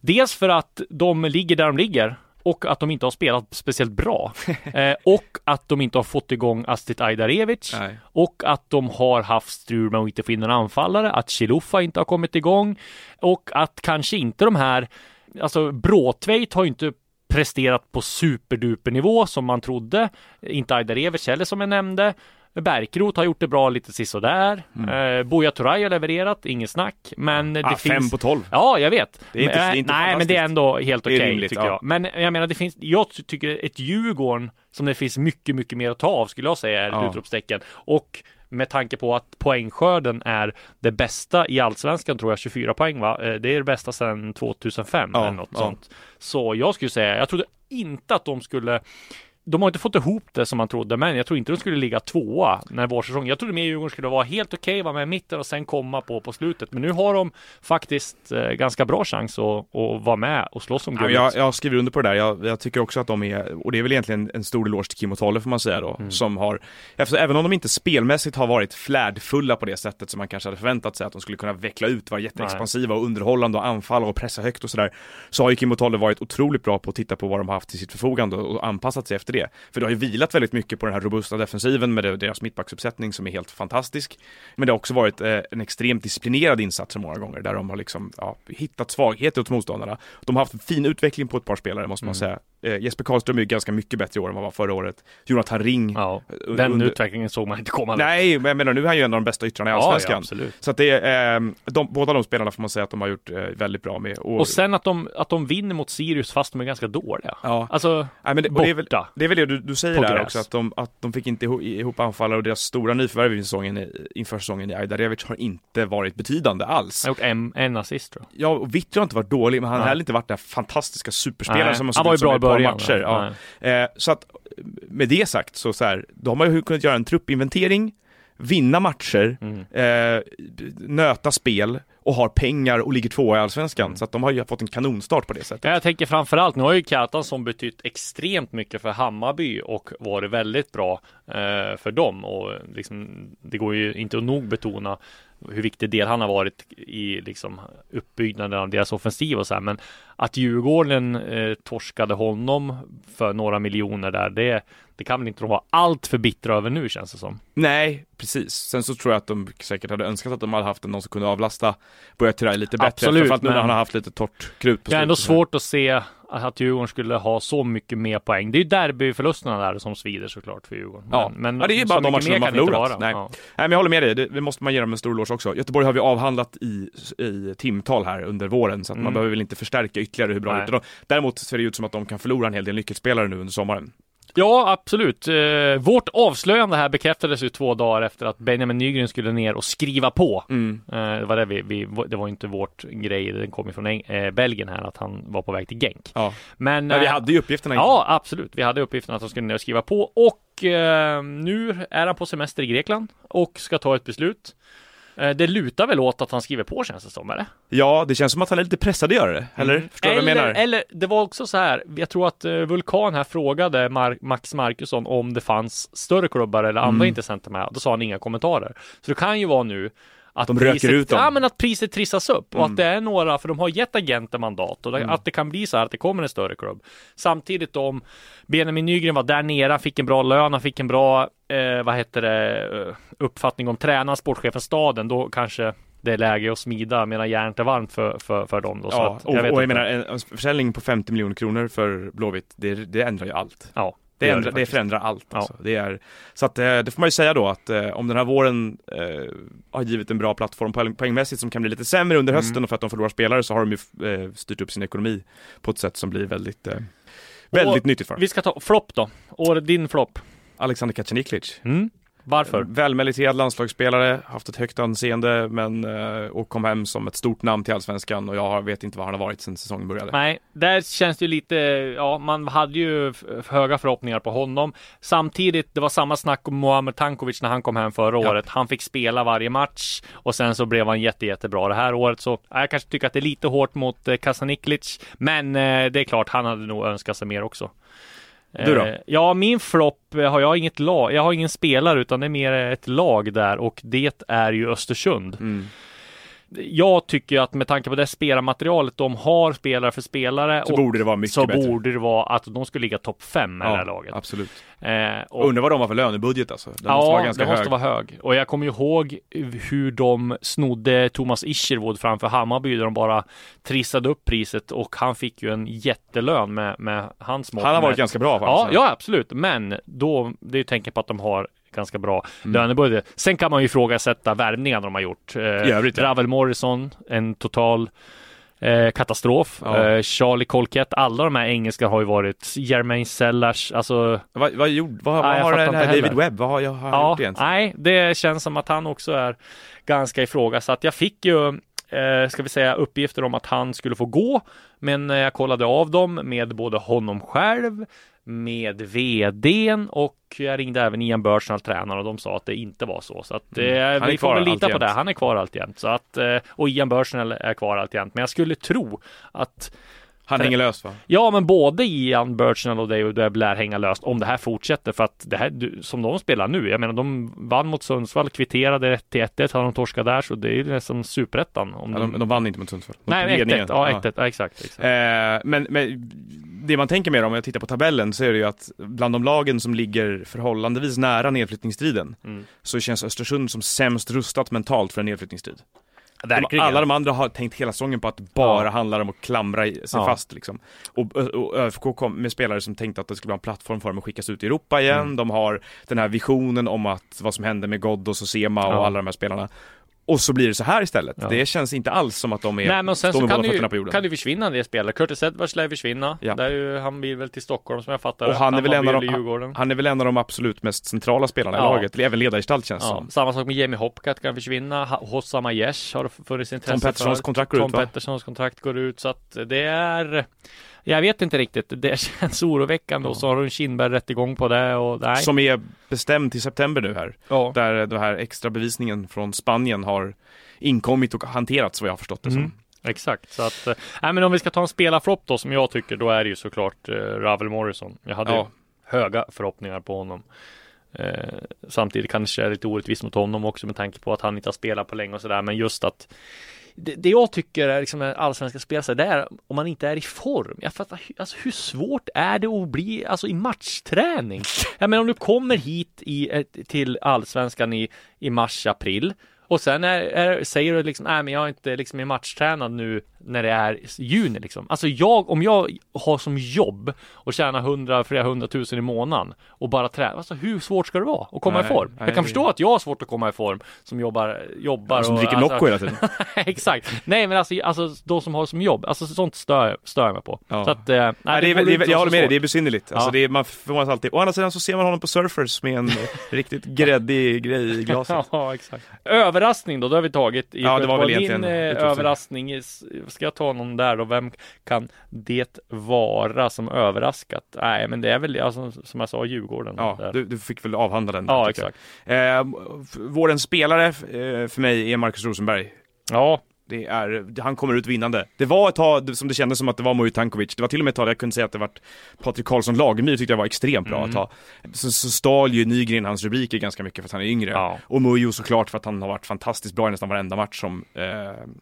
Dels för att de ligger där de ligger och att de inte har spelat speciellt bra. eh, och att de inte har fått igång Astrid Ajdarevic. Nej. Och att de har haft strul med att inte få in en anfallare, att Chilufa inte har kommit igång och att kanske inte de här, alltså Bråtveit har ju inte presterat på superduper nivå som man trodde. Inte Ajdarevic heller som jag nämnde. Bärkroth har gjort det bra lite sisådär. Mm. Eh, Buya Turay har levererat, inget snack. Men det Ah, finns... Fem på tolv. Ja, jag vet. Det är inte- men, det är inte nej, men det är ändå helt okej rimligt, tycker ja. jag. Men jag menar, det finns, jag tycker ett Djurgården som det finns mycket, mycket mer att ta av skulle jag säga är ett Ja. utropstecken. Och med tanke på att poängskörden är det bästa i allsvenskan tror jag, 24 poäng va? Eh, Det är det bästa sedan 2005 Ja, eller något ja. sånt. Så jag skulle säga, jag trodde inte att de skulle de har inte fått ihop det som man trodde, men jag tror inte de skulle ligga tvåa när vårsäsongen. Jag trodde mer Djurgården skulle vara helt okej, vara med i mitten och sen komma på på slutet. Men nu har de faktiskt eh, ganska bra chans att, att vara med och slåss om Ja, guldet. jag, jag skriver under på det där. Jag, jag tycker också att de är, och det är väl egentligen en stor eloge till Kim och Tolle får man säga då, Mm. som har, efter, även om de inte spelmässigt har varit flärdfulla på det sättet som man kanske hade förväntat sig att de skulle kunna veckla ut, vara jätteexpansiva och underhållande och anfalla och pressa högt och sådär, så har ju Kim och Tolle varit otroligt bra på att titta på vad de har haft till sitt förfogande och anpassat sig efter det. För det har ju vilat väldigt mycket på den här robusta defensiven med deras mittbacksuppsättning som är helt fantastisk. Men det har också varit eh, en extremt disciplinerad insats många gånger där de har liksom, ja, hittat svagheter hos motståndarna. De har haft en fin utveckling på ett par spelare måste man säga. Eh, Jesper Karlström är ju ganska mycket bättre i år än vad han var förra året. Jonathan Ring. Ja, un- den under- utvecklingen såg man inte komma. Nej, men jag menar nu är han ju en av de bästa yttrarna i ja, ja, Allsvenskan. absolut. så att det är, eh, de, båda de spelarna får man säga att de har gjort eh, väldigt bra med. Och sen att de, att de vinner mot Sirius fast de är ganska dåliga. ja. Alltså, Nej, men det, och det, är väl, borta. det är väl det du, du säger där också, att de, att de fick inte ihop, ihop anfallare och deras stora nyförvärv i säsongen, inför säsongen i Ajdarevic har inte varit betydande alls. Han har gjort en, en assist tror jag. Ja, och Vittry har inte varit dålig, men han har heller inte varit den fantastiska superspelaren som har han var ju sett ut som bra början. matcher. Ja. Eh, så att med det sagt så, så här, då har man ju kunnat göra en truppinventering, vinna matcher, Mm. eh, nöta spel och har pengar och ligger tvåa i Allsvenskan. Mm. Så att de har ju fått en kanonstart på det sättet. Ja, Jag tänker framförallt, nu har ju Kjartansson betytt extremt mycket för Hammarby och varit väldigt bra eh, för dem och liksom, det går ju inte att nog betona hur viktig del han har varit i liksom uppbyggnaden av deras offensiv och så här. Men att Djurgården eh, torskade honom för några miljoner där, det, det kan väl inte de vara allt för bittra över nu känns det som. Nej, precis. Sen så tror jag att de säkert hade önskat att de hade haft någon som kunde avlasta Turay lite bättre. Absolut, Framförallt nu när han har haft lite torrt krut på Det är ändå svårt att se att Djurgården skulle ha så mycket mer poäng. Det är ju derbyförlusterna där som svider såklart för Djurgården. Ja. Men, Ja, det är ju bara de matcherna de har förlorat. Nej. Ja. Nej men jag håller med dig, det, det måste man ge dem en stor eloge också. Göteborg har vi avhandlat i, i timtal här under våren så att man Mm. behöver väl inte förstärka ytterligare hur bra det är. Däremot ser det ut som att de kan förlora en hel del nyckelspelare nu under sommaren. Ja, absolut. Eh, vårt avslöjande här bekräftades ju två dagar efter att Benjamin Nygren skulle ner och skriva på. Mm. Eh, det var det vi, vi, det var inte vårt grej, den kom ju från Eng- eh, Belgien här, att han var på väg till Genk. Ja. Men, Men vi eh, hade ju uppgifterna. Ja, absolut. Vi hade uppgiften att han skulle ner och skriva på och nu är han på semester i Grekland och ska ta ett beslut. Eh, det lutar väl åt att han skriver på känns det som, eller? Ja, det känns som att han är lite pressad att göra det, eller? Förstår du vad jag menar? eller det var också så här, jag tror att eh, Vulkan här frågade Mar- Max Markusson om det fanns större klubbar eller andra Mm. intressenter med. Då sa han inga kommentarer. Så det kan ju vara nu att De priset, ut dem. Ja, men att priset trissas upp och Mm. att det är några, för de har gett agenter mandat och det, att det kan bli så här att det kommer en större klubb. Samtidigt om Benjamin Nygren var där nere, han fick en bra lön, han fick en bra, eh, vad heter det, eh, uppfattning om tränaren, sportchefen, staden, då kanske det är läge att smida medan järnet är varmt för, för, för dem. Då. Så Ja, att, och, och jag inte. menar, en, en försäljning på 50 miljoner kronor för Blåvitt, det, det ändrar ju allt. Ja, Det, gör ändrar, det, faktiskt. förändrar allt. Ja. Alltså. Det är, så att, eh, det får man ju säga då att eh, om den här våren eh, har givit en bra plattform poäng, poängmässigt som kan bli lite sämre under hösten Mm. och för att de förlorar spelare så har de ju eh, styrt upp sin ekonomi på ett sätt som blir väldigt, eh, väldigt nyttigt för dem. Vi ska ta flopp då. År, din flopp. Alexander Kacaniklic. Mm. Varför? Välmeriterad landslagsspelare, haft ett högt anseende men eh, och kom hem som ett stort namn till Allsvenskan och jag vet inte var han har varit sedan säsongen började. Nej, där känns det ju lite, ja, man hade ju höga förhoppningar på honom. Samtidigt, det var samma snack om Muamer Tankovic när han kom hem förra Ja. året. Han fick spela varje match och sen så blev han jätte, jättebra det här året. Så ja, jag kanske tycker att det är lite hårt mot eh, Kasaniklic, men eh, det är klart, han hade nog önskat sig mer också. Du då? Eh, Ja, min flopp eh, har jag inget lag. Jag har ingen spelare utan det är mer ett lag där och det är ju Östersund. Mm. Jag tycker att med tanke på det spelarmaterialet de har spelare för spelare Så borde det vara mycket så bättre. borde det vara att de skulle ligga topp fem med det här laget. absolut. Eh, och, Undrar vad de har för lönebudget alltså. Den måste vara ja, ganska det måste hög. vara hög. Och jag kommer ihåg hur de snodde Thomas Isherwood framför Hammarby där de bara trissade upp priset och han fick ju en jättelön med, med hans mått. Han har varit med, ganska bra Ja, ja, absolut. Men då, det är ju tänken på att de har ganska bra Mm. lönebudget. Sen kan man ju ifrågasätta värvningarna de har gjort. Eh, I övrigt, ja. Ravel Morrison, en total eh, katastrof. Ja. Eh, Charlie Colquette, alla de här engelska har ju varit Jermaine Sellars, alltså Vad, vad, gjorde, vad, vad har den här David. Webb, vad har jag har Ja, gjort egentligen? nej, det känns som att han också är ganska ifrågasatt. Jag fick ju, eh, ska vi säga, uppgifter om att han skulle få gå, men jag kollade av dem med både honom själv, med vdn och jag ringde även Ian Bursenal, tränaren, och de sa att det inte var så. Så att, eh, Mm. Är vi får väl lita på det. Han är kvar alltjämt. Så att, eh, och Ian Bursenal är kvar alltjämt. Men jag skulle tro att Han hänger löst va? Ja, men både Ian Burchnell och David lär hänga löst om det här fortsätter för att det här som de spelar nu. Jag menar, de vann mot Sundsvall, kvitterade 1-1, har de torskat där, så det är nästan superettan. Om Ja, de, de vann inte mot Sundsvall. Mot Nej, 1-1. ledningen. Ja, 1-1. Ja, exakt. exakt. Eh, men, men det man tänker mer om, om jag tittar på tabellen, så är det ju att bland de lagen som ligger förhållandevis nära nedflyttningsstriden, Mm. så känns Östersund som sämst rustat mentalt för en nedflyttningsstrid. Verkligen. alla de andra har tänkt hela säsongen på att det bara Ja. handlar om att klamra sig Ja. fast liksom. Och, och ÖFK kom med spelare som tänkte att det skulle vara en plattform för dem att skickas ut i Europa igen. Mm. De har den här visionen om att vad som hände med Ghoddos och Sema och Ja. alla de här spelarna. Och så blir det så här istället. Ja. Det känns inte alls som att de är, Nej, men sen står så med kan båda ju, fötterna på jorden. kan det försvinna en del spelare. Curtis Edwards lär försvinna. Ja. Där är ju, han vill väl till Stockholm som jag fattar Och han är väl en av de- i. Han är väl en av de absolut mest centrala spelarna i Ja. laget, eller även ledargestalt känns det Ja, som. samma sak med Jamie Hopcat kan försvinna. Hossam Aiesh har funnits intresse Tom Petterssons kontrakt går Tom ut va? Petterssons kontrakt går ut så att det är Jag vet inte riktigt. Det känns oroväckande och så har Run Kindberg rätt igång på det och nej. Som är bestämd till september nu här. ja. Där den här extra bevisningen från Spanien har inkommit och hanterats vad jag har förstått det Mm. som. Exakt, så att, eh, nej men om vi ska ta en spelarflopp då som jag tycker, då är det ju såklart eh, Ravel Morrison. Jag hade Ja. höga förhoppningar på honom. Eh, samtidigt kanske är lite orättvist mot honom också med tanke på att han inte har spelat på länge och sådär, men just att det, det jag tycker är liksom när allsvenska spelare, det är om man inte är i form. Jag fattar, alltså hur svårt är det att bli, alltså i matchträning? Jag menar om du kommer hit i, till allsvenskan i, i mars, april och sen är, är, säger du liksom, nej men jag är inte liksom i matchtränad nu när det är juni liksom. Alltså jag, om jag har som jobb och tjänar hundra, flera hundratusen i månaden och bara tränar, alltså hur svårt ska det vara att komma Nej, i form? nej, jag kan det- förstå att jag har svårt att komma i form som jobbar, jobbar Som och, dricker alltså, Nocco hela tiden. Exakt. Nej men alltså, alltså de som har som jobb, alltså sånt stör, stör jag mig på. Ja. Så att, eh, nej, Nej, det är, det är, väl- jag håller med dig, det är besynnerligt. Alltså Ja. det är, man förvånas alltid. Å andra sidan så ser man honom på Surfers med en riktigt gräddig grej i glaset. Ja, exakt. Överraskning då, det har vi tagit. I Ja, det var väl egentligen eh, överraskning, ska jag ta någon där då? Vem kan det vara som överraskat? Nej, men det är väl, alltså, som jag sa, Djurgården. Ja, du, du fick väl avhandla den. ja exakt. Eh, vårens spelare eh, för mig är Marcus Rosenberg. Ja, Det är, han kommer ut vinnande. Det var ett tag som det kändes som att det var Mujo Tankovic. Det var till och med ett tag jag kunde säga att det var Patrik Karlsson Lagemyr tyckte jag var extremt bra Mm. ett tag. Så, så stal ju Nygren hans rubriker ganska mycket för att han är yngre. Ja. Och Mujo såklart för att han har varit fantastiskt bra i nästan varenda match som eh,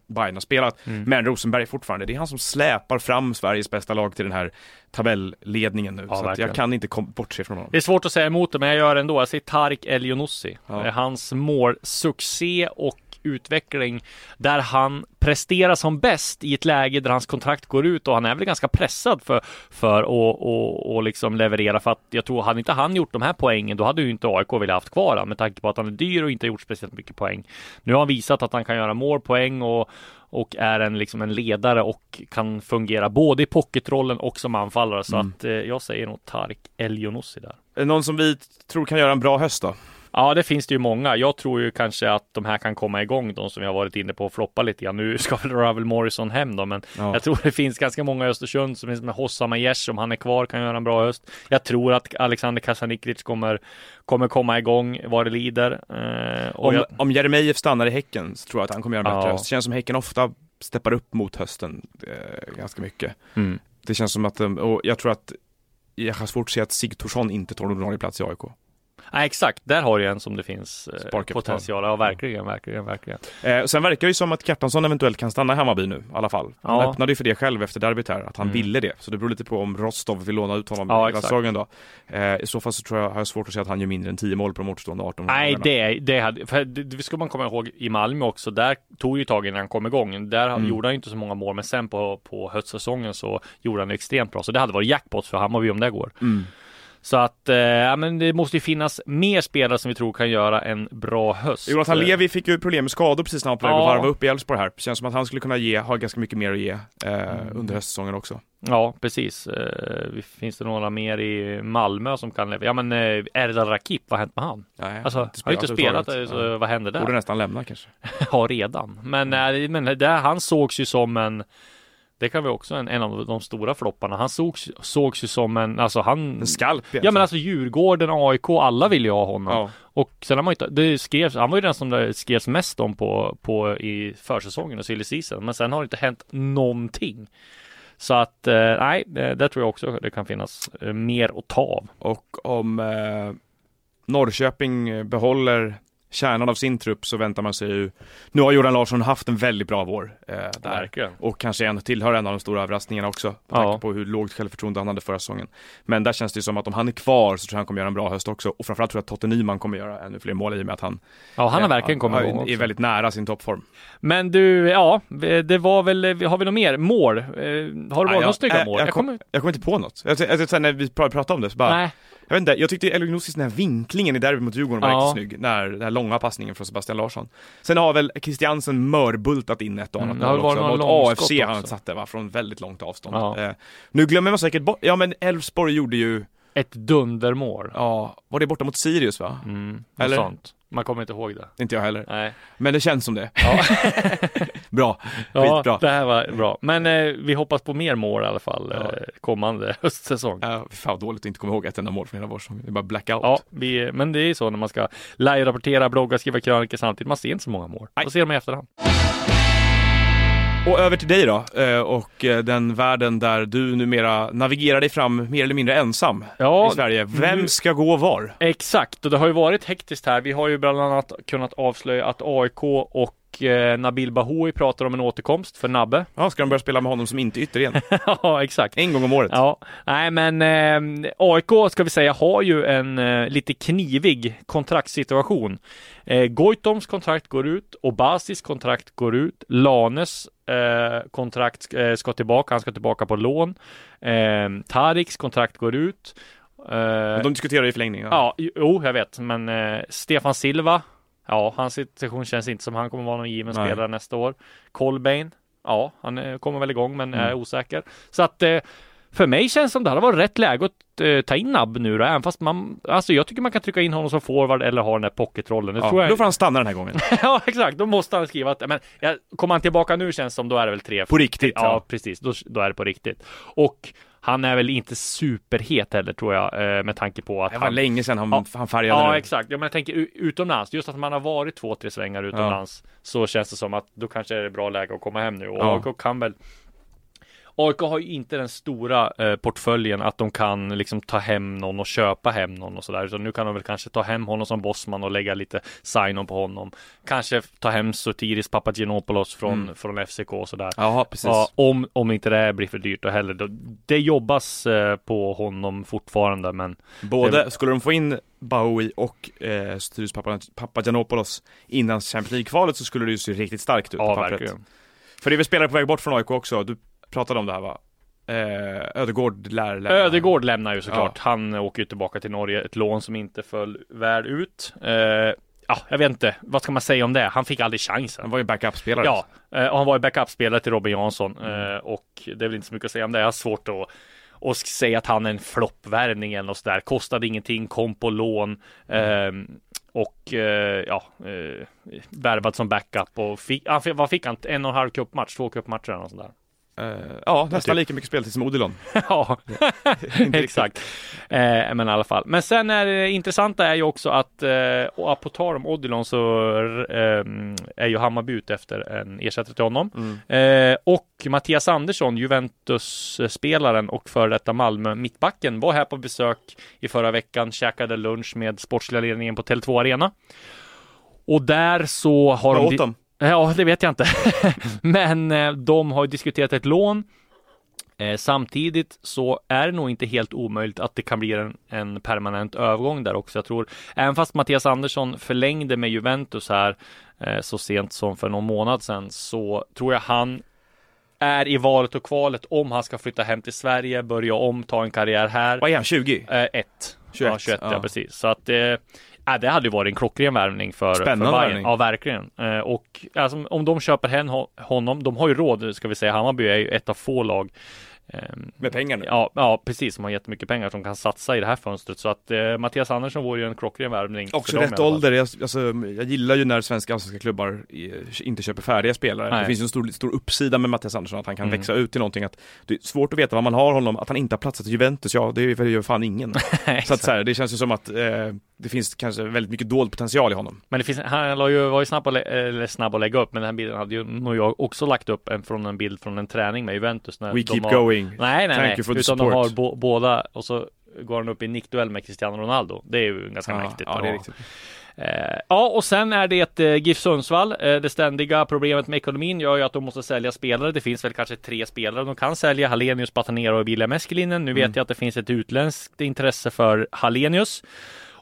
Bayern har spelat. Mm. Men Rosenberg fortfarande, det är han som släpar fram Sveriges bästa lag till den här tabellledningen nu. Ja, så att jag kan inte bortse från honom. det är svårt att säga emot det, men jag gör det ändå. Jag säger Tarik El Younousi. Ja. Hans målsuccé och utveckling där han presterar som bäst i ett läge där hans kontrakt går ut och han är väl ganska pressad för, för att och, och liksom leverera för att jag tror hade inte han gjort de här poängen då hade ju inte AIK velat haft kvar honom med tanke på att han är dyr och inte gjort speciellt mycket poäng. Nu har han visat att han kan göra mål, poäng och och är en, liksom en ledare och kan fungera både i pocketrollen och som anfallare. Så Mm. att eh, jag säger nog Tarik El Younousi där. Någon som vi tror kan göra en bra höst då? Ja, det finns det ju många. Jag tror ju kanske att de här kan komma igång, de som vi har varit inne på och floppa lite grann. Nu ska väl Ravel Morrison hem då, men Ja. jag tror det finns ganska många i Östersund som finns med Hossam Aiesh, om han är kvar, kan göra en bra höst. Jag tror att Alexander Kasaniklic kommer, kommer komma igång vad det lider. Eh, Om, jag, om Jeremejeff stannar i Häcken så tror jag att han kommer göra en bättre Ja. höst. Det känns som Häcken ofta steppar upp mot hösten eh, ganska mycket. mm. Det känns som att, och jag tror att jag har svårt att se att Sigthorsson inte tar någon ordinarie plats i AIK. Nej, exakt. Där har du en som det finns eh, potential. Ja, verkligen, verkligen, verkligen. Eh, sen verkar det ju som att Kjartansson eventuellt kan stanna i Hammarby nu i alla fall. Han Ja. öppnade ju för det själv efter derbyt här, att han Mm. ville det. Så det beror lite på om Rostov vill låna ut honom Ja, exakt. säsongen då. Eh, I så fall så tror jag, har jag svårt att se att han gör mindre än 10 mål på de återstående 18 Nej, det, det hade, för det, det ska man komma ihåg i Malmö också. Där tog ju tag innan han kom igång. Där Mm. gjorde han ju inte så många mål, men sen på, på höstsäsongen så gjorde han det extremt bra. Så det hade varit jackpot för Hammarby om det går. Mm. Så att, eh, ja, men det måste ju finnas mer spelare som vi tror kan göra en bra höst. Jonathan Levi fick ju problem med skador precis när han var på väg att varva upp i Elfsborg här. Känns som att han skulle kunna ge, ha ganska mycket mer att ge eh, under höstsäsongen också. Ja, precis. Eh, finns det några mer i Malmö som kan leva? Ja, men eh, Erdal Rakip, vad har hänt med han? Nej, Alltså, har ju inte spelat, så Ja. vad hände där? Borde nästan lämna kanske. Ja, redan. Men, Mm. eh, men där, han sågs ju som en det kan vi också en, en av de stora flopparna. Han sågs, sågs ju som en, alltså han En skalp Ja men alltså Djurgården, AIK, alla ville ju ha honom. Ja. Och sen har man ju det skrevs, han var ju den som det skrevs mest om på, på i försäsongen och silly season. Men sen har det inte hänt någonting. Så att, eh, nej, det, där tror jag också det kan finnas eh, mer att ta av. Och om eh, Norrköping eh, behåller kärnan av sin trupp så väntar man sig ju Nu har Jordan Larsson haft en väldigt bra vår eh, där. Verkligen. Och kanske en tillhör en av de stora överraskningarna också Med Ja. tanke på hur lågt självförtroende han hade förra säsongen Men där känns det ju som att om han är kvar så tror jag han kommer göra en bra höst också Och framförallt tror jag att Totte Nyman kommer göra ännu fler mål i och med att han Ja, han har eh, verkligen kommit igång Är väldigt nära sin toppform Men du, ja, det var väl, har vi något mer? Mål? Eh, Har det varit några snygga jag- mål? Jag, Jag kom, kommer, jag kommer inte på något. Jag, jag, jag, när vi pra- pratade om det så bara, nej, jag vet inte, jag tyckte Elognosis den här vinklingen i derbyt mot Djurgården var Ja. riktigt snygg. När, den här långa passningen från Sebastian Larsson. Sen har väl Christiansen mörbultat in ett och annat Mm, det har mål också. Mot AFC han också. satt det va, från väldigt långt avstånd. Ja. Eh, nu glömmer man säkert bort, ja men Elfsborg gjorde ju, ett dundermål. ja, var det borta mot Sirius va? Mm? Eller? sånt. Man kommer inte ihåg det. Inte jag heller. Nej. Men det känns som det. Ja. Bra, Ja, skitbra. det här var bra. Men eh, vi hoppas på mer mål i alla fall Ja. eh, kommande höstsäsong. Ja. Ja, fan vad dåligt att inte komma ihåg ett enda mål från hela vårsäsongen. Det är bara blackout. vi, men det är ju så när man ska live-rapportera, blogga, skriva krönikor samtidigt. Man ser inte så många mål. Man ser dem i efterhand. Och över till dig då, eh, och eh, den världen där du numera navigerar dig fram mer eller mindre ensam Ja, i Sverige. Vem nu- ska gå var? Exakt, och det har ju varit hektiskt här. Vi har ju bland annat kunnat avslöja att AIK och eh, Nabil Bahoui pratar om en återkomst för Nabbe. Ja, ska de börja spela med honom som inte ytter igen? ja, exakt. En gång om året? Ja, nej men eh, AIK ska vi säga har ju en eh, lite knivig kontraktssituation. Eh, Goitoms kontrakt går ut, Obasis kontrakt går ut, Lanes eh, kontrakt eh, ska tillbaka, han ska tillbaka på lån. Eh, Tariks kontrakt går ut. Eh, De diskuterar ju förlängning. Ja. Ja, jo, jag vet, men eh, Stefan Silva, ja, hans situation känns inte som han kommer vara någon given Nej. spelare nästa år. Colbain, ja, han eh, kommer väl igång, men är Mm. osäker. Så att för mig känns det som det hade varit rätt läge att eh, ta in Nabb nu då, även fast man, alltså jag tycker man kan trycka in honom som forward eller ha den där pocketrollen. Ja, jag. Då får han stanna den här gången. ja, exakt, då måste han skriva att, men ja, kommer han tillbaka nu känns det som då är det väl tre. På riktigt. Ja, Ja. precis. Då, då är det på riktigt. Och han är väl inte superhet heller tror jag, eh, med tanke på att Det var han länge sedan han, Ja. han färgade Ja nu. exakt, ja, men jag tänker utomlands, just att man har varit två, tre svängar utomlands så känns det som att då kanske är det bra läge att komma hem nu och Ja. AIK kan väl AIK har ju inte den stora eh, portföljen att de kan liksom ta hem någon och köpa hem någon och sådär. Utan nu kan de väl kanske ta hem honom som bossman och lägga lite sign-on på honom. Kanske ta hem Sotiris Papagiannopoulos från, Mm. från FCK och sådär. Ja, precis. Ja, om, om inte det här blir för dyrt och heller. Då, det jobbas eh, på honom fortfarande men Både, skulle de få in Bowie och eh, Papa- Papagiannopoulos innan Champions League-kvalet så skulle det ju se riktigt starkt ut på ja, pappret. verkligen. För det är väl spelare på väg bort från AIK också, du pratade om det här va? Eh, Ödegård lär lämna. Ödegård lämnar ju såklart. Han åker ju tillbaka till Norge. Ett lån som inte föll väl ut. Eh, ja, jag vet inte. Vad ska man säga om det? Han fick aldrig chansen. Han var ju backup-spelare. Ja, eh, och han var ju backup-spelare till Robin Jansson. Eh, och det är väl inte så mycket att säga om det. Jag har svårt att och säga att han är en floppvärvning eller sådär. Kostade ingenting, kom på lån. Eh, och eh, ja, eh, värvad som backup och fick, han, vad fick han? En och en halv cupmatch, två cupmatcher eller något Eh, ja, nästan typ. lika mycket speltid som Odilon. ja, exakt. Eh, men i alla fall. Men sen är det intressanta är ju också att, eh, och på tal om Odilon så eh, är ju Hammarby ute efter en ersättare till honom. Eh, och Mattias Andersson, Juventus-spelaren och före detta Malmö mittbacken, var här på besök i förra veckan, käkade lunch med sportsliga ledningen på Tele2 Arena. Och där så har Vad de... åt de? Ja, det vet jag inte. Men eh, de har ju diskuterat ett lån. Eh, samtidigt så är det nog inte helt omöjligt att det kan bli en, en permanent övergång där också. Jag tror, även fast Mattias Andersson förlängde med Juventus här eh, så sent som för någon månad sedan så tror jag han är i valet och kvalet om han ska flytta hem till Sverige, börja om, ta en karriär här. Vad är han, 20? Eh, ett. 21, ja, 21 ja. ja. precis. Så att eh, ja, det hade ju varit en klockren värvning för, Spännande för Bayern. Ja, verkligen. Eh, och alltså, om de köper ho- honom, de har ju råd, ska vi säga. Hammarby är ju ett av få lag Med pengar nu? Ja, ja, precis. Som har jättemycket pengar som kan satsa i det här fönstret. Så att eh, Mattias Andersson vore ju en klockren värvning. Också rätt ålder. Jag, alltså, jag gillar ju när svenska allsvenska klubbar eh, inte köper färdiga spelare. Nej. Det finns ju en stor, stor uppsida med Mattias Andersson, att han kan Mm. växa ut till någonting. Att, det är svårt att veta vad man har honom, att han inte har platsat i Juventus, ja det är ju- fan ingen. så att så här, det känns ju som att eh, det finns kanske väldigt mycket dold potential i honom. Men det finns, han la ju, var ju snabb att, lä- eller snabb att lägga upp, men den här bilden hade ju nog jag också lagt upp en, från en bild från en träning med Juventus. När We keep har, going. Nej, nej, Thank nej. Utan de har bo, båda och så går han upp i nickduell med Cristiano Ronaldo. Det är ju ganska Ja, mäktigt. ja, det är riktigt. Eh, ja, och sen är det eh, GIF Sundsvall. Eh, det ständiga problemet med ekonomin gör ju att de måste sälja spelare. Det finns väl kanske tre spelare de kan sälja. Hallenius, Batanero och William Eskelinen. Nu Mm. vet jag att det finns ett utländskt intresse för Hallenius.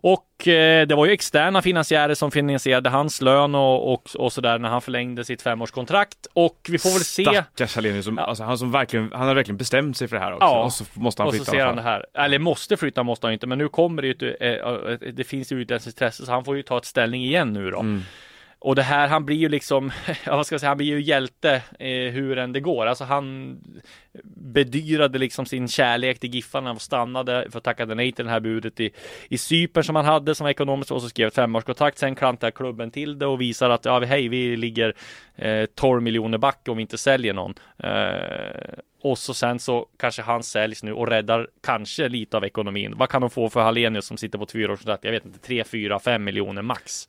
Och eh, det var ju externa finansiärer som finansierade hans lön och, och, och sådär när han förlängde sitt femårskontrakt. Och vi får väl se. Stackars Hallenius, som, Ja. alltså, han som verkligen, han har verkligen bestämt sig för det här också. Ja. Och så måste han Och så flytta ser han det här. Eller måste flytta måste han inte, men nu kommer det ju ett, eh, det finns ju utländskt intresse så han får ju ta ett ställning igen nu då. Mm. Och det här, han blir ju liksom, ja vad ska jag säga, han blir ju hjälte eh, hur än det går. Alltså han bedyrade liksom sin kärlek till Giffarna och stannade för att tacka nej till det här budet i, i Cypern som han hade som var ekonomiskt och så skrev ett femårskontrakt. Sen klantade klubben till det och visar att ja, hej, vi ligger eh, 12 miljoner back om vi inte säljer någon. Eh, och så sen så kanske han säljs nu och räddar kanske lite av ekonomin. Vad kan de få för Hallenius som sitter på ett fyraårskontrakt? Jag vet inte, 3, 4, 5 miljoner max.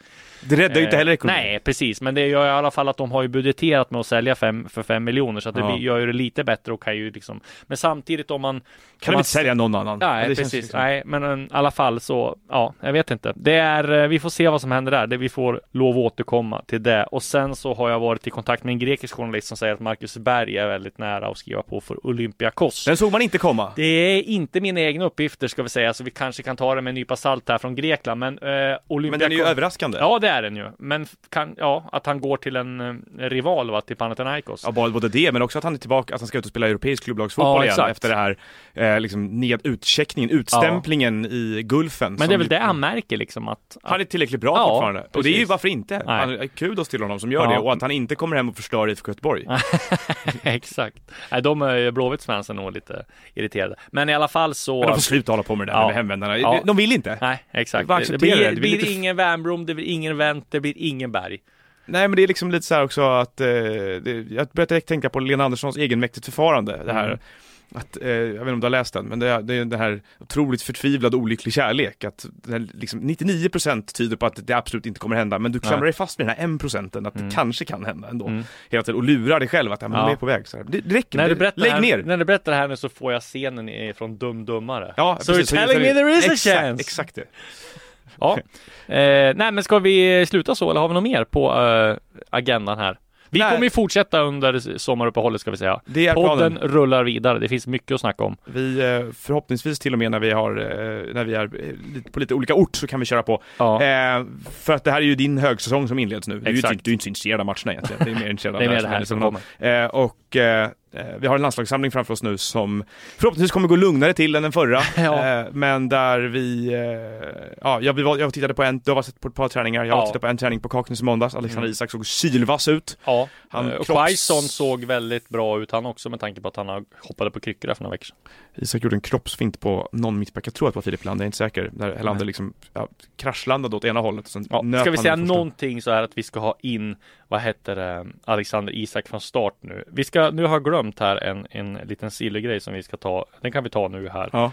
Det räddar ju inte Eh, heller ekonomin. Nej, precis. Men det gör i alla fall att de har ju budgeterat med att sälja fem, för 5 miljoner. Så att det Ja. blir, gör ju det lite bättre och kan ju liksom. Men samtidigt om man. Kan om de man inte sälja någon annan? Nej, Det precis. liksom- Nej, men i alla fall så, ja, jag vet inte. Det är, eh, vi får se vad som händer där. Det, vi får lov att återkomma till det. Och sen så har jag varit i kontakt med en grekisk journalist som säger att Marcus Berg är väldigt nära att skriva på för Olympiakos. Den såg man inte komma. Det är inte mina egna uppgifter ska vi säga, så vi kanske kan ta det med en nypa salt här från Grekland. Men eh, Olympiakos... Men den är ju överraskande. Ja, det är den ju. Men kan, ja, att han går till en eh, rival, va, till Panathinaikos. Ja, både det, men också att han är tillbaka, att han ska ut och spela europeisk klubblagsfotboll Ja, igen exakt. efter det här eh, liksom ned, utcheckningen, utstämplingen i Gulfen. Men det är väl det han märker liksom att... Han är tillräckligt bra Ja, fortfarande. Och det är ju precis. varför inte? Han, kudos till honom som gör Ja. det och att han inte kommer hem och förstör IFK Göteborg. Exakt. Nej, de är Blåvittsfansen nog lite irriterade. Men i alla fall så... Men de får sluta hålla på med det där Ja. med hemvändarna. Ja. De vill inte. Nej, exakt. Det acceptera blir, det. det Det blir lite- ingen Wernbloom, det blir ingen Wendt, det blir ingen Berg. Nej men det är liksom lite så här också att, eh, det, jag började direkt tänka på Lena Anderssons egenmäktigt förfarande. Det här, Mm. Att, eh, jag vet inte om du har läst den, men det, är- det är det här otroligt förtvivlad olycklig kärlek. Att här, liksom, 99% tyder på att det absolut inte kommer hända, men du klamrar dig fast med den här 1% att Mm. det kanske kan hända ändå. Mm. Hela tiden, och lurar dig själv att ja, men Ja. är på väg. Så här. Det, det räcker, När du berättar lägg här, ner! När du berättar det här nu så får jag scenen från Dum Dummare. Ja, so precis, you're telling me there is a exakt, chance? Exakt det. Ja. Eh, nej, men ska vi sluta så eller har vi något mer på eh, agendan här? Vi Nej. kommer ju fortsätta under sommaruppehållet ska vi säga. Det är Podden planen. rullar vidare. Det finns mycket att snacka om. Vi, eh, förhoppningsvis till och med när vi har, eh, när vi är eh, på lite olika ort så kan vi köra på. Ja. För att det här är ju din högsäsong som inleds nu. Du är, ju Exakt. inte, du är inte så intresserad av matcherna egentligen. Det är mer intresserad av Det här som kommer. Och Vi har en landslagssamling framför oss nu som förhoppningsvis kommer gå lugnare till än den förra. Ja. Eh, Men där vi, eh, ja, jag, jag tittade på en, du har sett på ett par träningar, jag Ja. har tittat på en träning på Kaknäs i måndags, Alexander Mm. Isak såg sylvass ut. Ja, Han och kropps- Quaison såg väldigt bra ut han också med tanke på att han har hoppade på kryckor där för några veckor sedan. Isak gjorde en kroppsfint på någon mittback, jag tror att det var Filip Land, jag är inte säker. Där Helander Nej. liksom ja, kraschlandade åt ena hållet och sen Ja, ska vi säga någonting så här att vi ska ha in, vad heter det, Alexander Isak från start nu. Vi ska, nu har jag glömt här en, en liten silvergrej som vi ska ta, den kan vi ta nu här. Ja.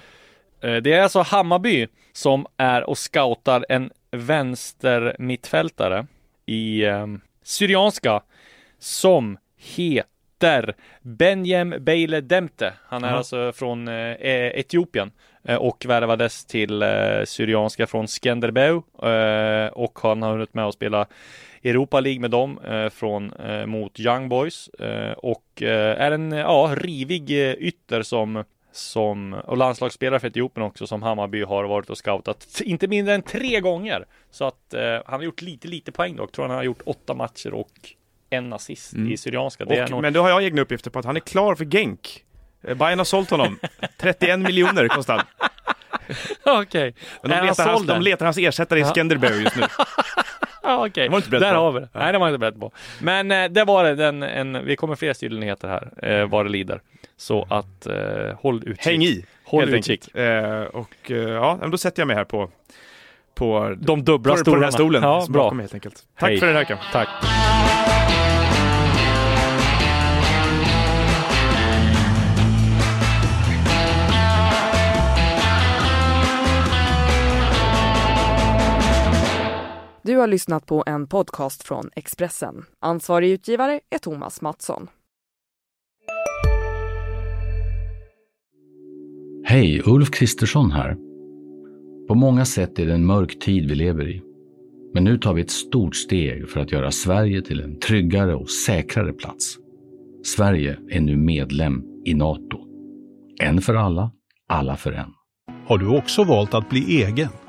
Eh, Det är alltså Hammarby som är och scoutar en vänster mittfältare i eh, Syrianska som heter Benjem Beile Demte. Han är Jaha. alltså från eh, E- Etiopien eh, och värvades till eh, Syrianska från Skenderbeu eh, och han har hunnit med att spela Europa League med dem eh, från eh, mot Young Boys eh, och är en ja, rivig ytter som som och landslagsspelare för Etiopien också som Hammarby har varit och scoutat inte mindre än tre gånger. Så att eh, han har gjort lite lite poäng dock. Tror han har gjort åtta matcher och en assist Mm. i Syrianska. Och, nog... Men då har jag egna uppgifter på att han är klar för Genk. Bayern har sålt honom. 31 miljoner kostar han. Okej. Men de letar, hans, de letar hans ersättare i Ja. Skenderbeu just nu. Det var inte beredd Där på. har vi det. Nej, det var jag inte beredd på. Men eh, det var det. Den, en, vi kommer fler styrnyheter här, eh, vad det lider. Så att eh, håll utkik. Häng i, Håll helt utkik. Eh, och eh, ja, då sätter jag mig här på, på, De dubbla på, på stolarna. den här stolen. Ja, bra. bakom helt enkelt. Tack Hej. för den här veckan. Tack. Du har lyssnat på en podcast från Expressen. Ansvarig utgivare är Thomas Mattsson. Hej, Ulf Kristersson här. På många sätt är det en mörk tid vi lever i. Men nu tar vi ett stort steg för att göra Sverige till en tryggare och säkrare plats. Sverige är nu medlem i Nato. En för alla, alla för en. Har du också valt att bli egen?